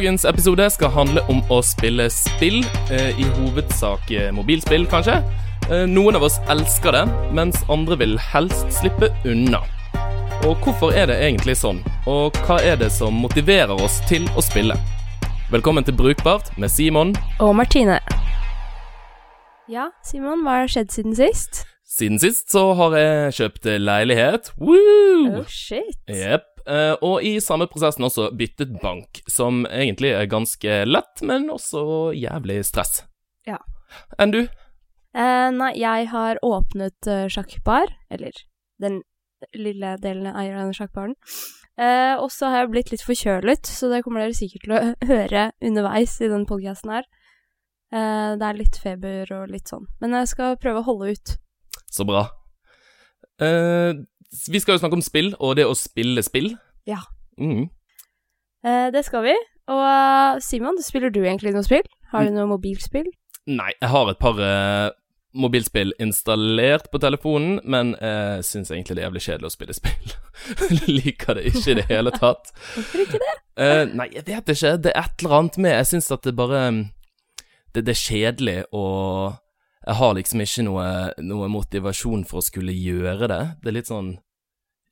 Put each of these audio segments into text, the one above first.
Dagens episode skal handle om å spille spill, eh, i hovedsak eh, mobilspill, kanskje. Eh, noen av oss elsker det, mens andre vil helst slippe unna. Og hvorfor er det egentlig sånn, og hva er det som motiverer oss til å spille? Velkommen til Brukbart med Simon. Og Martine. Ja, Simon, hva har skjedd siden sist? Siden sist så har jeg kjøpt leilighet. Woo! Oh, shit. Jepp. Eh, og i samme prosessen også byttet bank, som egentlig er ganske lett, men også jævlig stress. Ja. Enn du? Eh, nei, jeg har åpnet uh, sjakkbar, eller den lille delen jeg eier av den sjakkbaren. Eh, og så har jeg blitt litt forkjølet, så det kommer dere sikkert til å høre underveis i den podcasten her. Eh, det er litt feber og litt sånn. Men jeg skal prøve å holde ut. Så bra. Eh, vi skal jo snakke om spill, og det å spille spill. Ja. Mm. Eh, det skal vi. Og eh, Simon, spiller du egentlig noe spill? Har du noe mobilspill? Nei, jeg har et par eh, mobilspill installert på telefonen, men jeg syns egentlig det er jævlig kjedelig å spille spill. Liker det ikke i det hele tatt. Hvorfor ikke det? Eh, nei, jeg vet ikke. Det er et eller annet med Jeg syns at det bare det, det er kjedelig, og jeg har liksom ikke noe, noe motivasjon for å skulle gjøre det. Det er litt sånn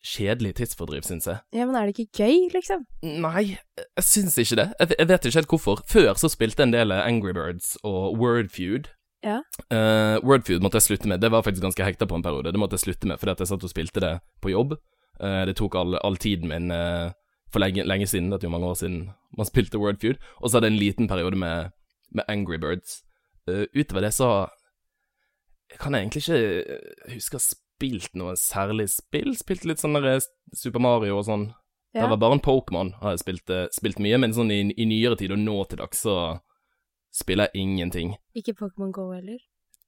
kjedelig tidsfordriv, syns jeg. Ja, men er det ikke gøy, liksom? Nei, jeg syns ikke det. Jeg, jeg vet ikke helt hvorfor. Før så spilte jeg en del Angry Birds og Wordfeud. Ja. Uh, Wordfeud måtte jeg slutte med. Det var faktisk ganske hekta på en periode. Det måtte jeg slutte med fordi at jeg satt og spilte det på jobb. Uh, det tok all, all tiden min uh, for lenge, lenge, siden. Det er jo mange år siden man spilte Wordfeud. Og så hadde jeg en liten periode med, med Angry Birds. utover det så kan jeg egentlig ikke huske å ha spilt noe særlig spill. Spilt litt sånn Super Mario og sånn. Ja. Det var bare en Pokémon har jeg spilt, spilt, mye, men sånn i, i nyere tid og nå til dags så spiller jeg ingenting. Ikke Pokémon Go heller?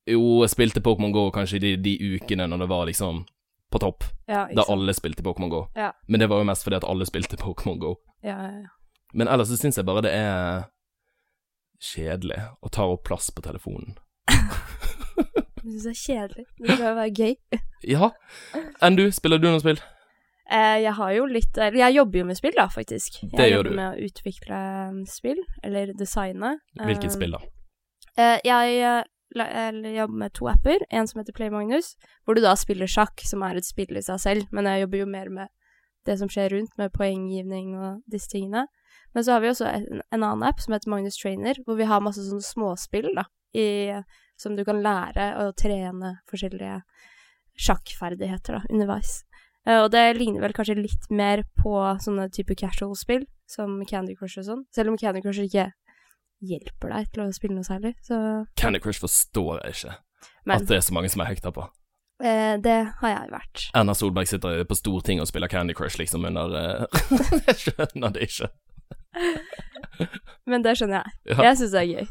Jo, jeg spilte Pokémon Go kanskje de, de ukene når det var liksom på topp. Ja, da alle spilte Pokémon Go. Ja. Men det var jo mest fordi at alle spilte Pokémon Go. Ja, ja, ja. Men ellers så syns jeg bare det er kjedelig å ta opp plass på telefonen. Du syns det er kjedelig? Det skal være gøy. ja. Enn du, spiller du noe spill? Eh, jeg har jo litt Eller jeg jobber jo med spill, da, faktisk. Jeg det gjør jobber du. med å utvikle spill, eller designe. Hvilket Eh, spill, da? Eh, jeg eh, eller jobber med to apper. En som heter Play Magnus, hvor du da spiller sjakk, som er et spill i seg selv. Men jeg jobber jo mer med det som skjer rundt, med poenggivning og disse tingene. Men så har vi også en, en annen app som heter Magnus Trainer, hvor vi har masse sånne småspill, da, i, som du kan lære å trene forskjellige sjakkferdigheter, da, underveis. Uh, og det ligner vel kanskje litt mer på sånne type casual-spill, som Candy Crush og sånn. Selv om Candy Crush ikke hjelper deg til å spille noe særlig, så Candy Crush forstår jeg ikke. Men At det er så mange som er hekta på. Uh, det har jeg vært. Erna Solberg sitter på Stortinget og spiller Candy Crush, liksom, under uh... Jeg skjønner det ikke. Men det skjønner jeg. Ja. Jeg syns det er gøy.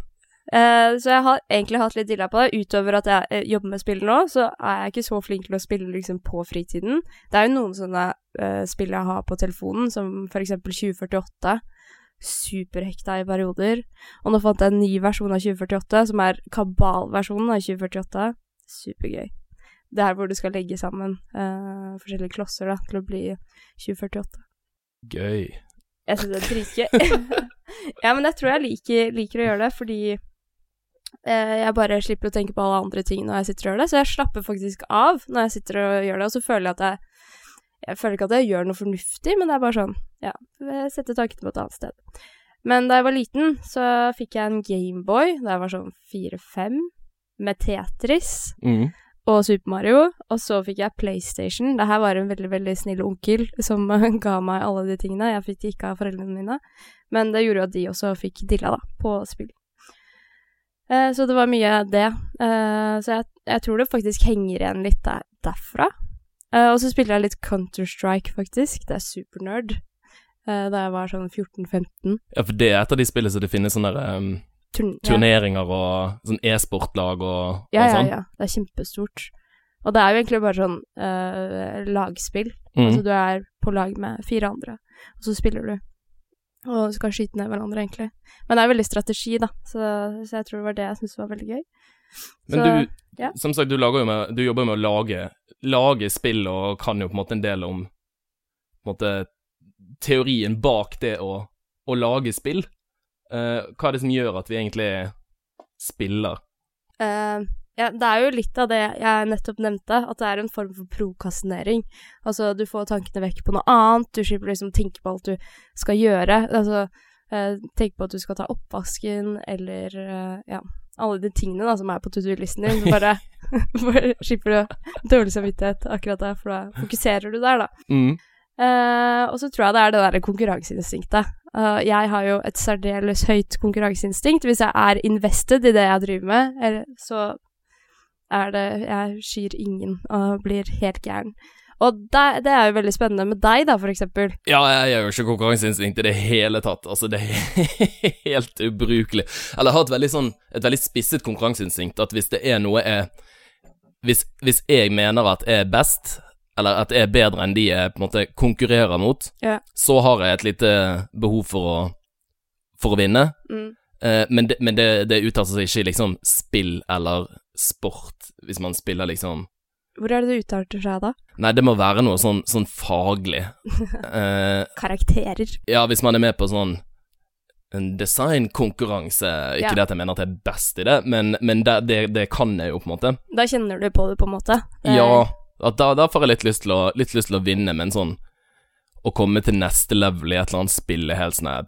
Eh, så jeg har egentlig hatt litt dilla på det. Utover at jeg uh, jobber med spill nå, så er jeg ikke så flink til å spille liksom på fritiden. Det er jo noen sånne uh, spill jeg har på telefonen, som for eksempel 2048. Superhekta i perioder. Og nå fant jeg en ny versjon av 2048, som er kabalversjonen av 2048. Supergøy. Det er hvor du skal legge sammen forskjellige klosser da, til å bli 2048. Gøy. Jeg syns det er dritgøy. ja, men jeg tror jeg liker, liker å gjøre det, fordi jeg bare slipper å tenke på alle andre ting når jeg sitter og gjør det. Så jeg slapper faktisk av når jeg sitter og gjør det, og så føler jeg at jeg Jeg føler ikke at jeg gjør noe fornuftig, men det er bare sånn Ja, jeg setter tankene på et annet sted. Men da jeg var liten, så fikk jeg en Gameboy da jeg var sånn fire-fem, med Tetris Mm. og Super Mario, og så fikk jeg PlayStation. Det her var en veldig, veldig snill onkel som ga meg alle de tingene. Jeg fikk det ikke av foreldrene mine, men det gjorde jo at de også fikk dilla, da, på spill. Eh, så det var mye det. Eh, så jeg, jeg tror det faktisk henger igjen litt der, derfra. Eh, og så spiller jeg litt Counter-Strike, faktisk. Det er supernerd. Eh, da jeg var sånn 14-15. Ja, for det er et av de spillene som det finnes sånne der, um, Turn- ja. turneringer og sånn e-sportlag og, Ja, og ja, sånn. ja. Det er kjempestort. Og det er jo egentlig bare sånn uh, lagspill. Mm. Altså du er på lag med fire andre, og så spiller du. Og skal skyte ned hverandre, egentlig. Men det er veldig strategi, da, så, så jeg tror det var det jeg syntes var veldig gøy. Men så, du, ja. som sagt, du, lager jo med, du jobber jo med å lage, lage spill og kan jo på en måte en del om på en måte, teorien bak det å, å lage spill. Uh, hva er det som gjør at vi egentlig spiller? Eh, ja, det er jo litt av det jeg nettopp nevnte, at det er en form for prokastinering. Altså, du får tankene vekk på noe annet, du slipper liksom tenke på alt du skal gjøre. Altså, eh, tenke på at du skal ta oppvasken, eller eh, ja, alle de tingene da som er på to do-listen din. Så bare, bare slipper du dårlig samvittighet akkurat der, for da fokuserer du der, da. Mm. Eh, og så tror jeg det er det derre konkurranseinstinktet. Uh, jeg har jo et særdeles høyt konkurranseinstinkt. Hvis jeg er invested i det jeg driver med, eller, så er det Jeg skyr ingen og blir helt gæren. Og det, det er jo veldig spennende med deg, da, for eksempel. Ja, jeg har jo ikke konkurranseinstinkt i det hele tatt. Altså, det er helt ubrukelig. Eller jeg har et veldig sånn Et veldig spisset konkurranseinstinkt, at hvis det er noe jeg hvis, hvis jeg mener at jeg er best, eller at jeg er bedre enn de jeg på en måte konkurrerer mot, Ja. så har jeg et lite behov for å For å vinne. Mm. Eh, men det, men det, det uttaler seg ikke i liksom spill eller sport, hvis man spiller liksom Hvor er det du uttaler seg da? Nei, det må være noe sånn, sånn faglig. Eh, Karakterer. ja, hvis man er med på sånn en designkonkurranse Ikke Ja. det at jeg mener at jeg er best i det, men, men det, det, det kan jeg jo, på en måte. Da kjenner du på det, på en måte. Ja, at da, da får jeg litt lyst, å, litt lyst til å vinne, men sånn Å komme til neste level i et eller annet spill er helt sånn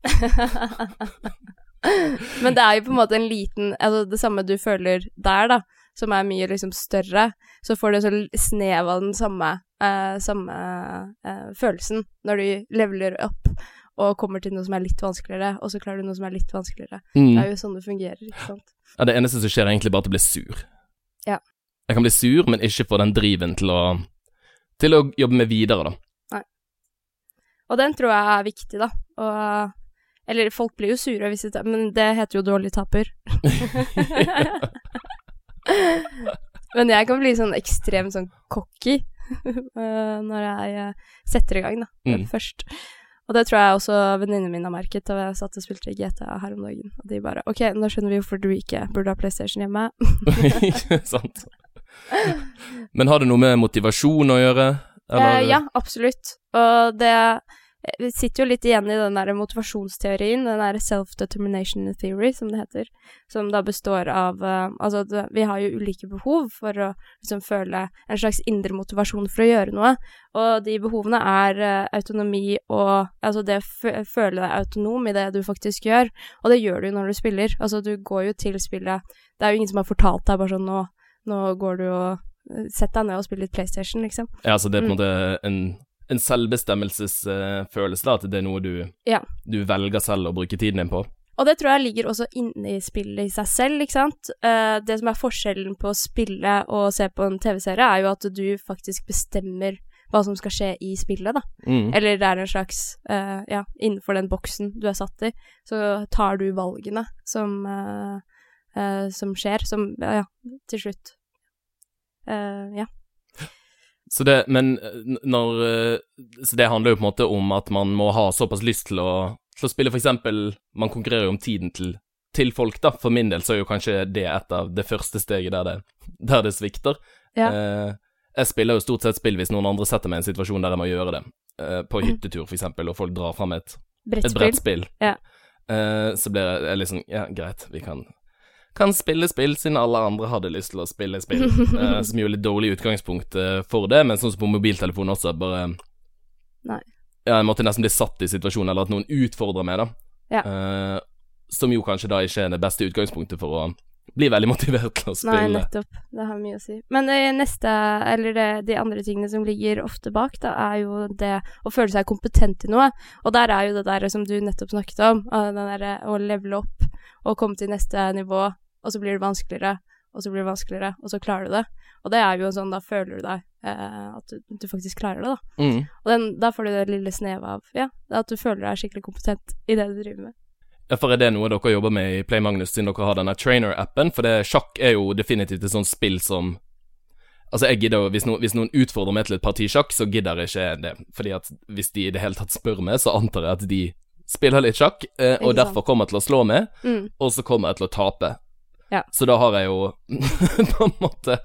Men det er jo på en måte en liten Altså det samme du føler der, da, som er mye liksom større, så får du en sånn snev av den samme, eh, samme eh, følelsen når du leveler opp og kommer til noe som er litt vanskeligere, og så klarer du noe som er litt vanskeligere. Det mm. er jo sånn det fungerer, ikke sant. ja, Det eneste som skjer, er egentlig bare at jeg blir sur. Ja. Jeg kan bli sur, men ikke få den driven til å Til å jobbe med videre, da. Nei. Og den tror jeg er viktig, da. Og Eller folk blir jo sure hvis de tar Men det heter jo dårlig taper. Men jeg kan bli sånn ekstremt sånn cocky eh, når jeg eh, setter i gang, da. Mm. Først. Og det tror jeg også venninnene mine har merket da jeg satt og spilte GTA her om dagen. Og de bare OK, nå skjønner vi hvorfor du ikke burde ha PlayStation hjemme. Ikke sant? Men har det noe med motivasjon å gjøre? Eh, ja, absolutt. Og det vi sitter jo litt igjen i den der motivasjonsteorien, den der self-determination theory, som det heter, som da består av uh, Altså, det, vi har jo ulike behov for å liksom føle en slags indre motivasjon for å gjøre noe, og de behovene er uh, autonomi og Altså det å føle deg autonom i det du faktisk gjør, og det gjør du jo når du spiller. Altså, du går jo til spillet Det er jo ingen som har fortalt deg bare sånn nå, nå går du og eh, Sett deg ned og spill litt PlayStation, liksom. Ja, altså det er på en Mm. måte en, en selvbestemmelsesfølelse, da, at det er noe du, Ja. du velger selv å bruke tiden din på. Og det tror jeg ligger også inne i spillet i seg selv, ikke sant. Eh, det som er forskjellen på å spille og se på en TV-serie, er jo at du faktisk bestemmer hva som skal skje i spillet, da. Mm. Eller det er en slags uh, Ja, innenfor den boksen du er satt i, så tar du valgene som uh, uh, Som skjer, som Ja, ja, til slutt. Ja. Så det, men eh, når eh, Så det handler jo på en måte om at man må ha såpass lyst til å, til å spille, for eksempel Man konkurrerer jo om tiden til, til folk, da. For min del så er jo kanskje det et av det første steget der det, der det svikter. Ja. Eh, jeg spiller jo stort sett spill hvis noen andre setter meg i en situasjon der jeg må gjøre det. Eh, på hyttetur, for eksempel, og folk drar fram et, et Brettspill. brettspill. Ja. Eh, så blir jeg, jeg liksom Ja, greit, vi kan kan spille spill siden alle andre hadde lyst til å spille spill. uh, som jo er litt dårlig utgangspunkt uh, for det, men sånn som på mobiltelefonen også, bare Nei. Ja, jeg måtte nesten bli satt i situasjonen, eller at noen utfordrer meg, da. Ja. Uh, som jo kanskje da ikke er det beste utgangspunktet for å bli veldig motivert til å spille. Nei, nettopp. Det har mye å si. Men det neste, eller det, de andre tingene som ligger ofte bak, da, er jo det å føle seg kompetent i noe. Og der er jo det der som du nettopp snakket om, av den derre å levele opp og komme til neste nivå, og så blir det vanskeligere, og så blir det vanskeligere, og så klarer du det. Og det er jo sånn, da føler du deg eh, at du, du faktisk klarer det, da. Mm. Og den, da får du det lille snevet av, ja, at du føler deg skikkelig kompetent i det du driver med. For er det noe dere jobber med i Play Magnus, siden dere har denne trainer-appen? For det, sjakk er jo definitivt et sånt spill som Altså, jeg gidder hvis, no, hvis noen utfordrer meg til et parti sjakk, så gidder jeg ikke det. Fordi at hvis de i det hele tatt spør meg, så antar jeg at de spiller litt sjakk, eh, og derfor kommer jeg til å slå meg, Mm. og så kommer jeg til å tape. Ja. Så da har jeg jo på en måte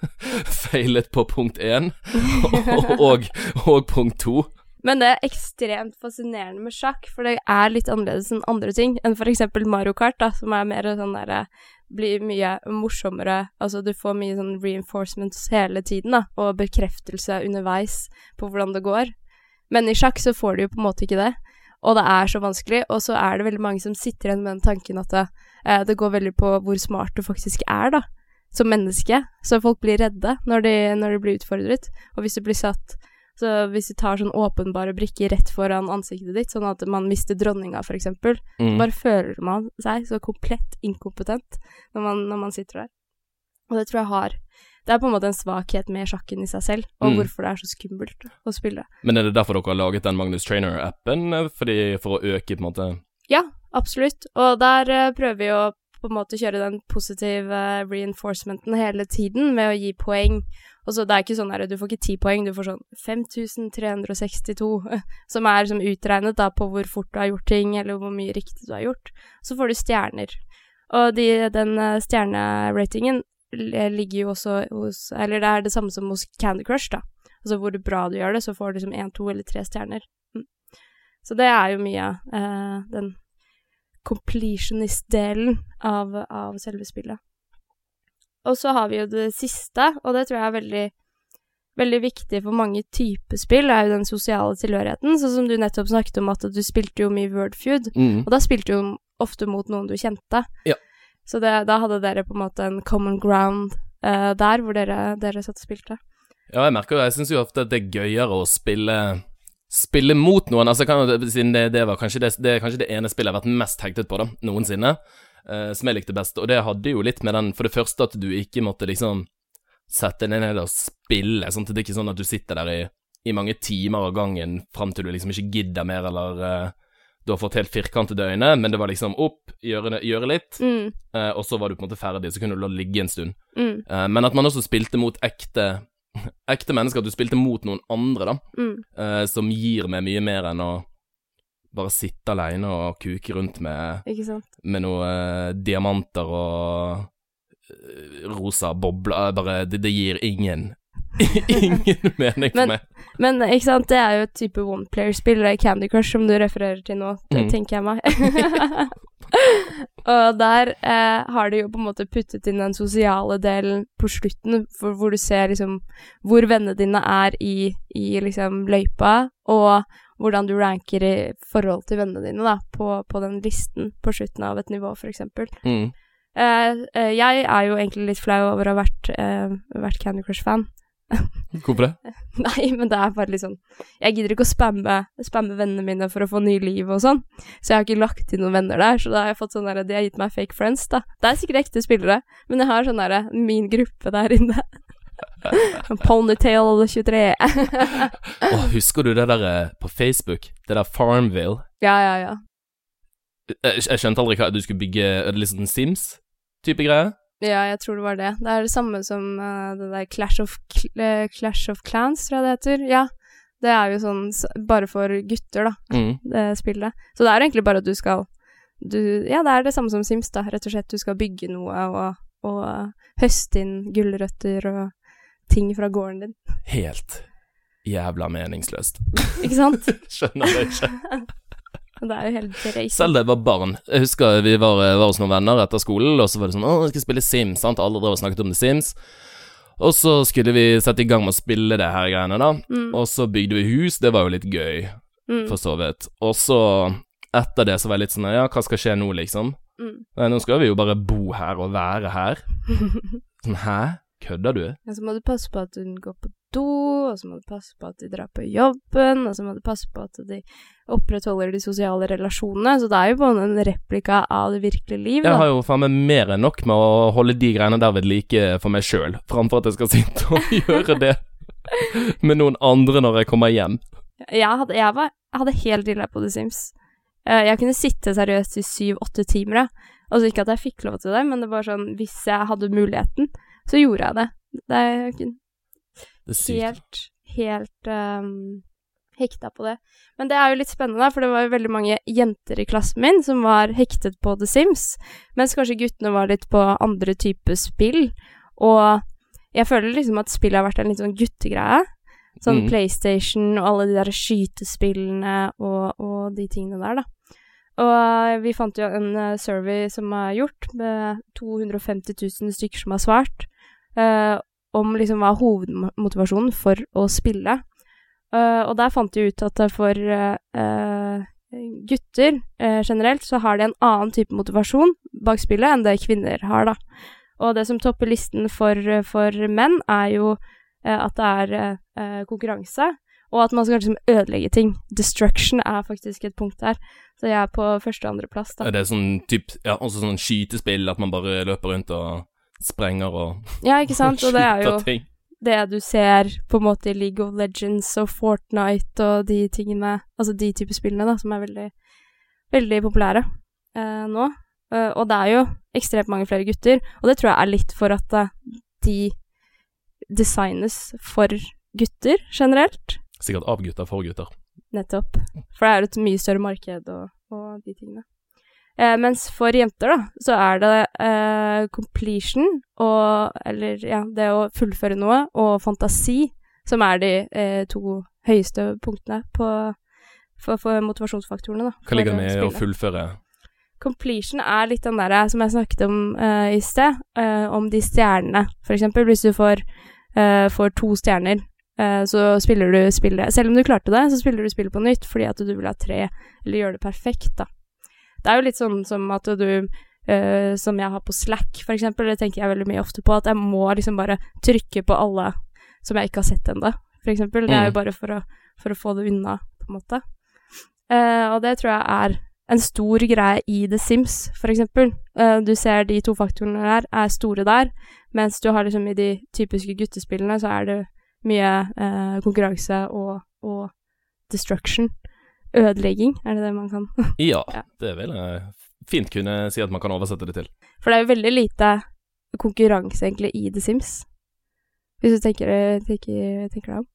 feilet på punkt én, og, og, og punkt to. Men det er ekstremt fascinerende med sjakk, for det er litt annerledes enn andre ting, enn for eksempel Mario Kart, da, som er mer sånn derre Blir mye morsommere, altså du får mye sånn reinforcements hele tiden, da, og bekreftelse underveis på hvordan det går. Men i sjakk så får du jo på en måte ikke det, og det er så vanskelig, og så er det veldig mange som sitter igjen med den tanken at det, eh, det går veldig på hvor smart du faktisk er, da, som menneske. Så folk blir redde når de, når de blir utfordret, og hvis du blir satt så hvis du tar sånn åpenbare brikker rett foran ansiktet ditt, sånn at man mister dronninga, for eksempel, Mm. bare føler man seg så komplett inkompetent når man, når man sitter der. Og det tror jeg har Det er på en måte en svakhet med sjakken i seg selv, og Mm. hvorfor det er så skummelt å spille. Men er det derfor dere har laget den Magnus Trainer-appen? For å øke på en måte Ja, absolutt. Og der uh, prøver vi å på en måte kjøre den positive reinforcementen hele tiden med å gi poeng. Og så det er ikke sånn her, du får ikke ti poeng, du får sånn 5362, som er som utregnet da på hvor fort du har gjort ting, eller hvor mye riktig du har gjort. Så får du stjerner. Og de, den eh, stjerneratingen ligger jo også hos Eller det er det samme som hos Candy Crush, da. Altså hvor bra du gjør det, så får du liksom én, to eller tre stjerner. Mm. Så det er jo mye eh, den completionist-delen av, av selve spillet. Og så har vi jo det siste, og det tror jeg er veldig, veldig viktig for mange typer spill, er jo den sosiale tilhørigheten. Sånn som du nettopp snakket om at du spilte jo mye Wordfeud, mm. og da spilte du ofte mot noen du kjente. Ja. Så det, da hadde dere på en måte en common ground eh, der, hvor dere, dere satt og spilte. Ja, jeg merker jo Jeg syns jo ofte at det er gøyere å spille Spille mot noen. Altså, kan, siden det, det var kanskje det, det kanskje det ene spillet jeg har vært mest hektet på, da, noensinne. uh, som jeg likte best. Og det hadde jo litt med den For det første at du ikke måtte liksom sette deg ned og spille. Sånn at det er ikke sånn at du sitter der i, i mange timer av gangen fram til du liksom ikke gidder mer, eller uh, du har fått helt firkantede øyne, men det var liksom opp, gjøre, gjøre litt, Mm, uh, og så var du på en måte ferdig, så kunne du la ligge en stund. mm, men at man også spilte mot ekte Ekte mennesker, at du spilte mot noen andre, da, mm. eh, som gir meg mye mer enn å bare sitte aleine og kuke rundt med, med noe eh, diamanter og eh, rosa bobler. Bare Det, det gir ingen Ingen mening for meg. Men ikke sant, det er jo et type one-player-spill, er Candy Crush som du refererer til nå, det Mm. tenker jeg meg. og der eh, har de jo på en måte puttet inn den sosiale delen på slutten, for, hvor du ser liksom hvor vennene dine er i, i liksom løypa, og hvordan du ranker i forhold til vennene dine da, på, på den listen på slutten av et nivå, eksempel. Mm. Eh, eh, jeg er jo egentlig litt flau over å ha vært, eh, vært Candy Crush-fan. Hvorfor det? Nei, men det er bare litt sånn Jeg gidder ikke å spamme, spamme vennene mine for å få nye liv og sånn, så jeg har ikke lagt inn noen venner der. Så da har jeg fått sånn derre De har gitt meg fake friends, da. Det er sikkert ekte spillere, men jeg har sånn derre Min gruppe der inne. Ponytail 23. Åh, husker du det der eh, på Facebook? Det der Farmville? ja, ja, ja. Jeg, jeg skjønte aldri hva du skulle bygge litt sånn Sims-type greie? Ja, jeg tror det var det. Det er det samme som uh, det der Clash of, eh, Clash of Clans, tror jeg det heter. Ja. Det er jo sånn bare for gutter, da. Mm. det spillet. Så det er egentlig bare at du skal du, Ja, det er det samme som Sims, da. Rett og slett du skal bygge noe og, og høste inn gulrøtter og ting fra gården din. Helt jævla meningsløst. Ikke sant? Skjønner det ikke. det er jo helt crazy. Selv da jeg var barn Jeg husker vi var, var hos noen venner etter skolen, og så var det sånn 'Å, vi skal spille Sims'. Sant? Alle drev og snakket om The Sims. Og så skulle vi sette i gang med å spille det her greiene, da. Mm, Og så bygde vi hus, det var jo litt gøy, mm, for så vidt. Og så, etter det, så var jeg litt sånn Ja, hva skal skje nå, liksom? mm. Nei, nå skal vi jo bare bo her og være her. Sånn, hæ? Kødder du? Og så må du passe på at hun går på do, og så må du passe på at de drar på jobben, og så må du passe på at de opprettholder de sosiale relasjonene. Så det er jo bare en replika av det virkelige liv, Jeg har jo faen meg mer enn nok med å holde de greiene der ved like for meg sjøl, framfor at jeg skal sitte og gjøre det med noen andre når jeg kommer hjem. Jeg hadde, jeg var, hadde helt illa på The Sims. Eh, jeg kunne sitte seriøst i syv-åtte timer. Altså ikke at jeg fikk lov til det, men det var sånn hvis jeg hadde muligheten, så gjorde jeg det. Det er ikke helt, helt um, hekta på det. Men det er jo litt spennende, for det var jo veldig mange jenter i klassen min som var hektet på The Sims, mens kanskje guttene var litt på andre typer spill. Og jeg føler liksom at spillet har vært en litt sånn guttegreie. Sånn Mm. PlayStation og alle de der skytespillene og, og de tingene der, da. Og eh, vi fant jo en eh, survey som er gjort, med 250 000 stykker som har svart, eh, om liksom hva er hovedmotivasjonen for å spille. Eh, og der fant de ut at for eh, eh, gutter generelt så har de en annen type motivasjon bak spillet enn det kvinner har, da. Og det som topper listen for, for menn, er jo at det er konkurranse, og at man skal liksom ødelegge ting. Destruction er faktisk et punkt her. Så jeg er på første og andreplass, da. Er det sånn typ, ja, også sånn skytespill, at man bare løper rundt og sprenger og Ja, ikke sant? Og det er jo det du ser på en måte i League of Legends og Fortnite og de tingene, altså de type spillene, da, som er veldig, veldig populære eh, nå. Eh, og det er jo ekstremt mange flere gutter, og det tror jeg er litt for at eh, de designes for gutter generelt. Sikkert av gutter for gutter. Nettopp. For det er et mye større marked og, og de tingene. Eh, mens for jenter, da, så er det eh, completion og Eller ja, det å fullføre noe, og fantasi, som er de eh, to høyeste punktene på for, for motivasjonsfaktorene, da. Hva ligger det med å fullføre Completion er litt den derre som jeg snakket om eh, i sted, eh, om de stjernene. For eksempel, hvis du får, eh, får to stjerner, eh, så spiller du spillet Selv om du klarte det, så spiller du spillet på nytt fordi at du vil ha tre, eller gjøre det perfekt, da. Det er jo litt sånn som at du Uh, Som jeg har på Slack, for eksempel, det tenker jeg veldig mye ofte på, at jeg må liksom bare trykke på alle som jeg ikke har sett ennå, for eksempel. Det er jo Mm. bare for å, for å få det unna, på en måte. Uh, og det tror jeg er en stor greie i The Sims, for eksempel. Uh, du ser de to faktorene der er store der, mens du har liksom i de typiske guttespillene så er det mye eh, konkurranse og, og destruction. Ødelegging, er det det man kan Ja, Ja. det vil jeg fint kunne si at man kan oversette det til. For det er jo veldig lite konkurranse egentlig i The Sims. Hvis du tenker, tenker, tenker deg om.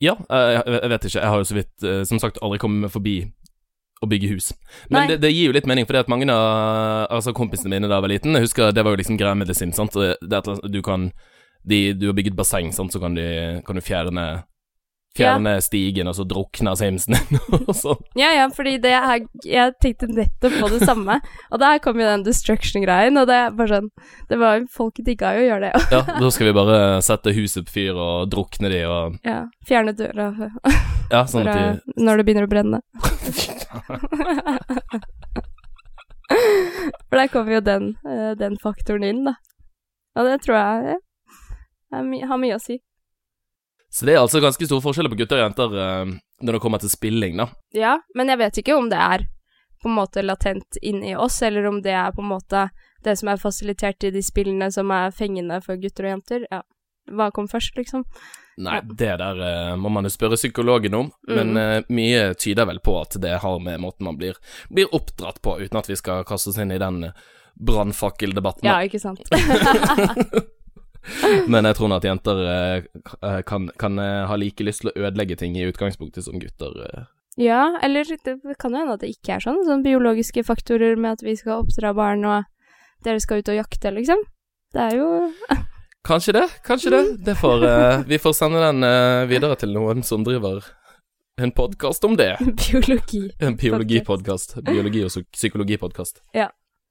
Ja, jeg, jeg vet ikke. Jeg har jo så vidt, eh, som sagt, aldri kommet meg forbi å bygge hus. Men det, det gir jo litt mening, fordi at mange av altså kompisene mine da jeg var liten, jeg husker det var jo liksom greia med The Sims, sant. Det at du kan de, Du har bygget basseng, sant, så kan, de, kan du fjerne Fjerne stigen, og så drukner Simsen og sånn. Ja, ja, fordi det er Jeg tenkte nettopp på det samme. Og der kom jo den destruction-greien, og det er bare sånn Det var Folk digga jo å gjøre det. Ja, da skal vi bare sette huset på fyr og drukne de og Ja. Fjerne døra Ja, sånn at de når det begynner å brenne. For der kommer jo den, eh, den faktoren inn, da. Og det tror jeg ja, my har mye å si. Så det er altså ganske store forskjeller på gutter og jenter uh, når det kommer til spilling, da. Ja, men jeg vet ikke om det er på en måte latent inni oss, eller om det er på en måte det som er fasilitert i de spillene som er fengende for gutter og jenter. Ja. Hva kom først, liksom? Nei, det der uh, må man jo spørre psykologen om, men Mm. eh, mye tyder vel på at det har med måten man blir, blir oppdratt på, uten at vi skal kaste oss inn i den eh, brannfakkeldebatten. Ja, ikke sant? Men jeg tror nå at jenter eh, eh, kan, kan eh, ha like lyst til å ødelegge ting i utgangspunktet som gutter. eh. ja, eller det kan jo hende at det ikke er sånn. Sånn biologiske faktorer med at vi skal oppdra barn, og dere skal ut og jakte, liksom. Det er jo Kanskje det, kanskje det. det får, eh, vi får sende den eh, videre til noen som driver en podkast om det. biologi. En biologipodkast. Biologi- og psy- psykologipodkast.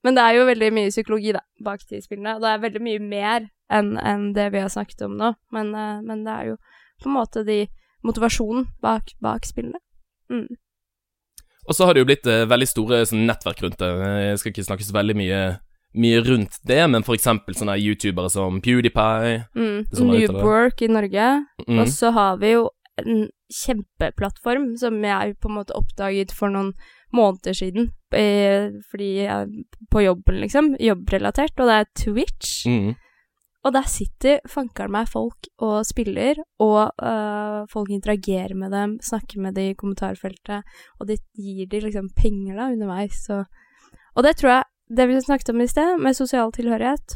Men det er jo veldig mye psykologi, da, bak de spillene. Og det er veldig mye mer enn en det vi har snakket om nå. Men, uh, men det er jo på en måte de motivasjonen bak, bak spillene. Mm. Og så har det jo blitt uh, veldig store sånn, nettverk rundt det. Jeg skal ikke snakke så veldig mye, mye rundt det, men for eksempel sånne youtubere som PewDiePie. Mm. Er. Newbork i Norge. Mm. Og så har vi jo en kjempeplattform som jeg på en måte oppdaget for noen måneder siden. Eh, fordi jeg på jobben, liksom. Jobbrelatert. Og det er Twitch. Mm. Og der sitter fankeren meg folk og spiller, og øh, folk interagerer med dem, snakker med dem i kommentarfeltet, og de gir dem liksom penger da underveis. Og, og det tror jeg, det vi snakket om i sted, med sosial tilhørighet,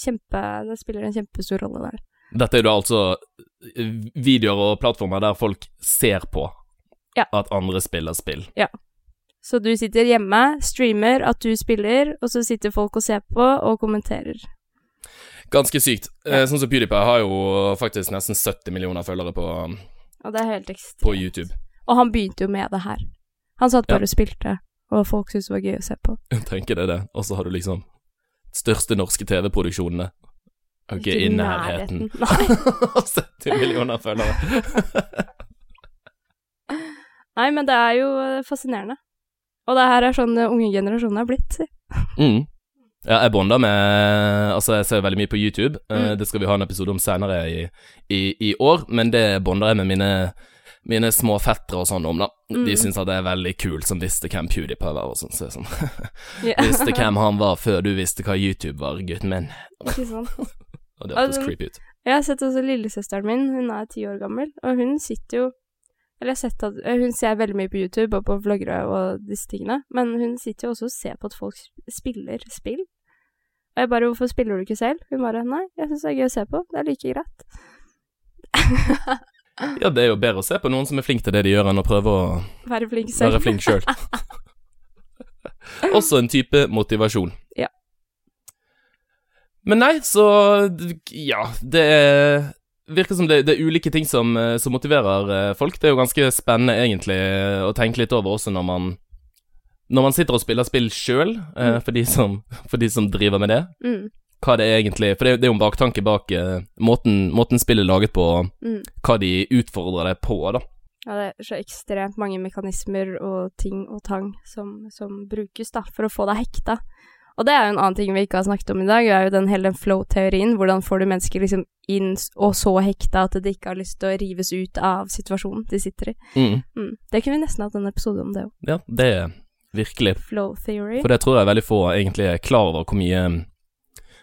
kjempe, det spiller en kjempestor rolle der. Dette er jo da altså eh, videoer og plattformer der folk ser på Ja. at andre spiller spill. Ja. Så du sitter hjemme, streamer at du spiller, og så sitter folk og ser på og kommenterer. Ganske sykt. Ja. sånn som PewDiePie har jo faktisk nesten 70 millioner følgere på, Og det helt på YouTube. Og han begynte jo med det her. Han satt bare Ja. og spilte, og folk syntes det var gøy å se på. Jeg tenker det det. Og så har du liksom største norske TV-produksjonene. Ok, i nærheten. Og 70 millioner følgere. Nei, men det er jo eh, fascinerende. Og det her er sånn unge generasjoner er blitt, si. Mm. Ja, jeg bonder med Altså, jeg ser veldig mye på YouTube. Eh, Mm. Det skal vi ha en episode om senere i, i, i år, men det bonder jeg med mine, mine små fettere og sånn om, da. De Mm. syns at det er veldig kult som visste hvem PewDiePie var og sånn. Så sånn Yeah. Visste hvem han var før du visste hva YouTube var, gutten min. Ikke sant. Og det hørtes Altså, creepy ut. Jeg har sett også lillesøsteren min, hun er ti år gammel, og hun sitter jo Eller jeg har sett at eh, Hun ser veldig mye på YouTube og på vloggere og disse tingene, men hun sitter jo også og ser på at folk spiller spill. Og jeg bare 'Hvorfor spiller du ikke selv?' Hun bare 'Nei, jeg syns det er gøy å se på. Det er like greit'. Ja, det er jo bedre å se på noen som er flink til det de gjør, enn å prøve å Være flink selv. være flink selv. Også en type motivasjon. Ja. Men nei, så Ja, det er virker som det, det er ulike ting som, eh, som motiverer eh, folk. Det er jo ganske spennende, egentlig, eh, å tenke litt over også når man Når man sitter og spiller spill sjøl, Mm. for, de som- for de som driver med det. Mm, Hva det er egentlig For det, det er jo en baktanke bak eh, måten, måten spillet er laget på, mm. hva de utfordrer deg på, da. Ja, det er så ekstremt mange mekanismer og ting og tang som, som brukes da, for å få deg hekta. Og det er jo en annen ting vi ikke har snakket om i dag, er jo den hele flow-teorien. Hvordan får du mennesker liksom inn og så hekta at de ikke har lyst til å rives ut av situasjonen de sitter i. Mm. Mm. Det kunne vi nesten hatt en episode om det òg. Ja, det virkelig Flow theory. For det tror jeg veldig få egentlig er klar over hvor mye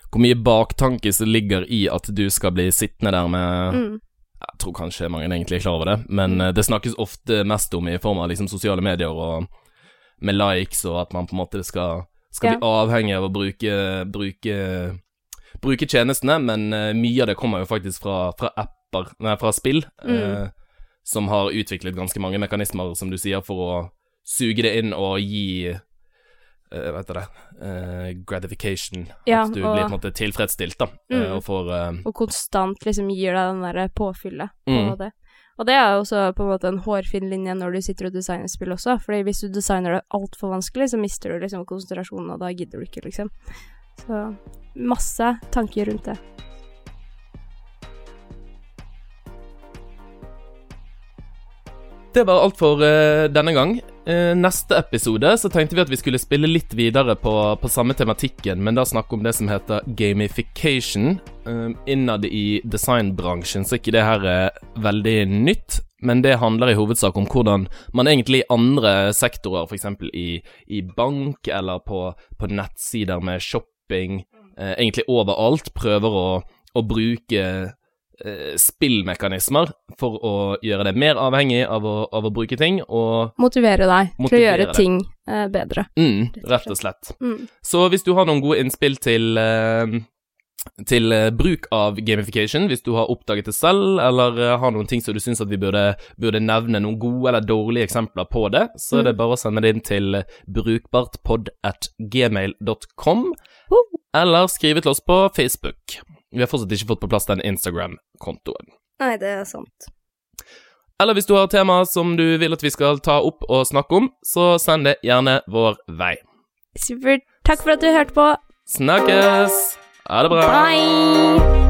Hvor mye baktanke som ligger i at du skal bli sittende der med Mm. Jeg tror kanskje mange egentlig er klar over det, men eh, det snakkes ofte mest om i form av liksom sosiale medier og med likes, og at man på en måte skal, skal bli avhengig av å bruke, bruke, bruke tjenestene, men eh, mye av det kommer jo faktisk fra, fra apper, nei, fra spill, eh, som har utviklet ganske mange mekanismer, som du sier, for å suge det inn og gi uh, Vet du det uh, Gratification. Ja, at du og- blir på en måte tilfredsstilt, da, Mm, uh, og får eh, Og konstant liksom gir deg den derre påfyllet på Mm. det. Og det er jo også på en måte en hårfin linje når du sitter og designer spill også, fordi hvis du designer det altfor vanskelig, så mister du liksom konsentrasjonen, og da gidder du ikke, liksom. Så masse tanker rundt det. Det var alt for uh, denne gang. Eh, neste episode så tenkte vi at vi skulle spille litt videre på, på samme tematikken, men da snakke om det som heter gamification. Uh, innad i designbransjen så ikke det her er veldig nytt, men det handler i hovedsak om hvordan man egentlig i andre sektorer, f.eks. I, i bank eller på, på nettsider med shopping, eh, egentlig overalt, prøver å, å bruke spillmekanismer for å gjøre deg mer avhengig av å, av å bruke ting, og Motivere deg til å gjøre deg. ting eh, bedre. mm, rett og slett. Mm. Så hvis du har noen gode innspill til eh, til eh, bruk av gamification, hvis du har oppdaget det selv, eller eh, har noen ting som du syns at vi burde, burde nevne, noen gode eller dårlige eksempler på det, så er det Mm. bare å sende det inn til brukbartpod at gmail.com, eller skrive til oss på Facebook. Vi har fortsatt ikke fått på plass den Instagram-kontoen. Nei, det er sant. Eller hvis du har tema som du vil at vi skal ta opp og snakke om, så send det gjerne vår vei. Supert. Takk for at du hørte på. Snakkes! Ha det bra! Bye!